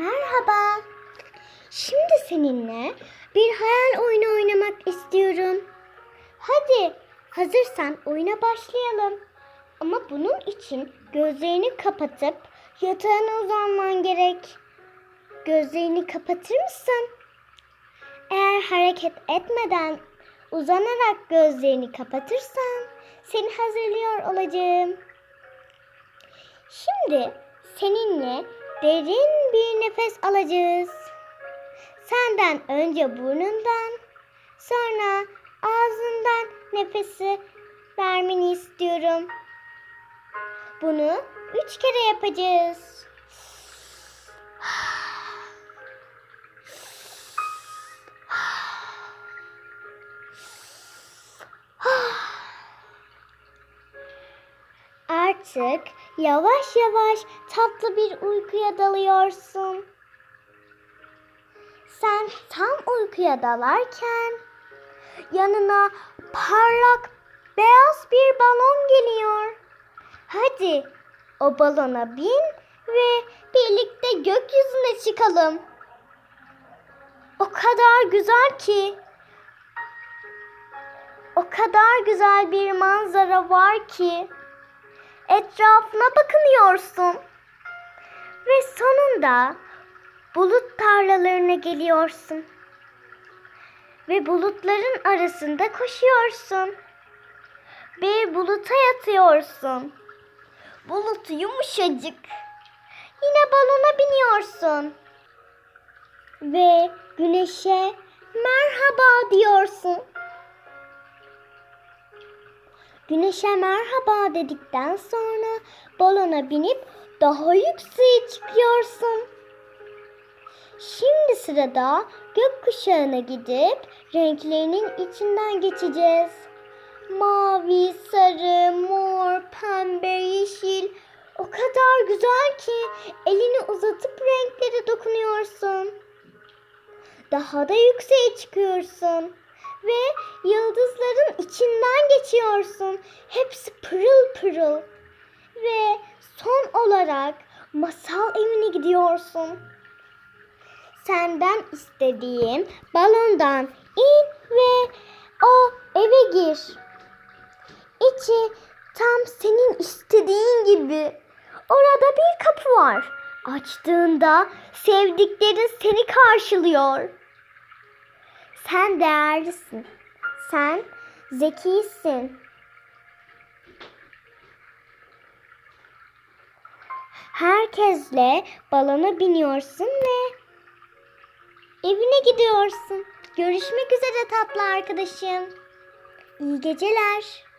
Merhaba. Şimdi seninle bir hayal oyunu oynamak istiyorum. Hadi hazırsan oyuna başlayalım. Ama bunun için gözlerini kapatıp yatağına uzanman gerek. Gözlerini kapatır mısın? Eğer hareket etmeden uzanarak gözlerini kapatırsan seni hazırlıyor olacağım. Şimdi seninle derin bir nefes alacağız. Senden önce burnundan, sonra ağzından nefesi vermeni istiyorum. Bunu üç kere yapacağız. Artık yavaş yavaş tatlı bir uykuya dalıyorsun. Sen tam uykuya dalarken yanına parlak beyaz bir balon geliyor. Hadi o balona bin ve birlikte gökyüzüne çıkalım. O kadar güzel ki. O kadar güzel bir manzara var ki. Etrafına bakınıyorsun. Ve sonunda bulut tarlalarına geliyorsun. Ve bulutların arasında koşuyorsun. Bir buluta yatıyorsun. Bulut yumuşacık. Yine balona biniyorsun. Ve güneşe merhaba diyorsun. Güneşe merhaba dedikten sonra balona binip daha yükseğe çıkıyorsun. Şimdi sırada gökkuşağına gidip renklerinin içinden geçeceğiz. Mavi, sarı, mor, pembe, yeşil. O kadar güzel ki elini uzatıp renklere dokunuyorsun. Daha da yükseğe çıkıyorsun ve yıldızların içinden geçiyorsun. Hepsi pırıl pırıl. Ve son olarak masal evine gidiyorsun. Senden istediğim balondan in ve o eve gir. İçi tam senin istediğin gibi. Orada bir kapı var. Açtığında sevdiklerin seni karşılıyor. Sen değerlisin. Sen zekisin. Herkesle balona biniyorsun ve evine gidiyorsun. Görüşmek üzere tatlı arkadaşım. İyi geceler.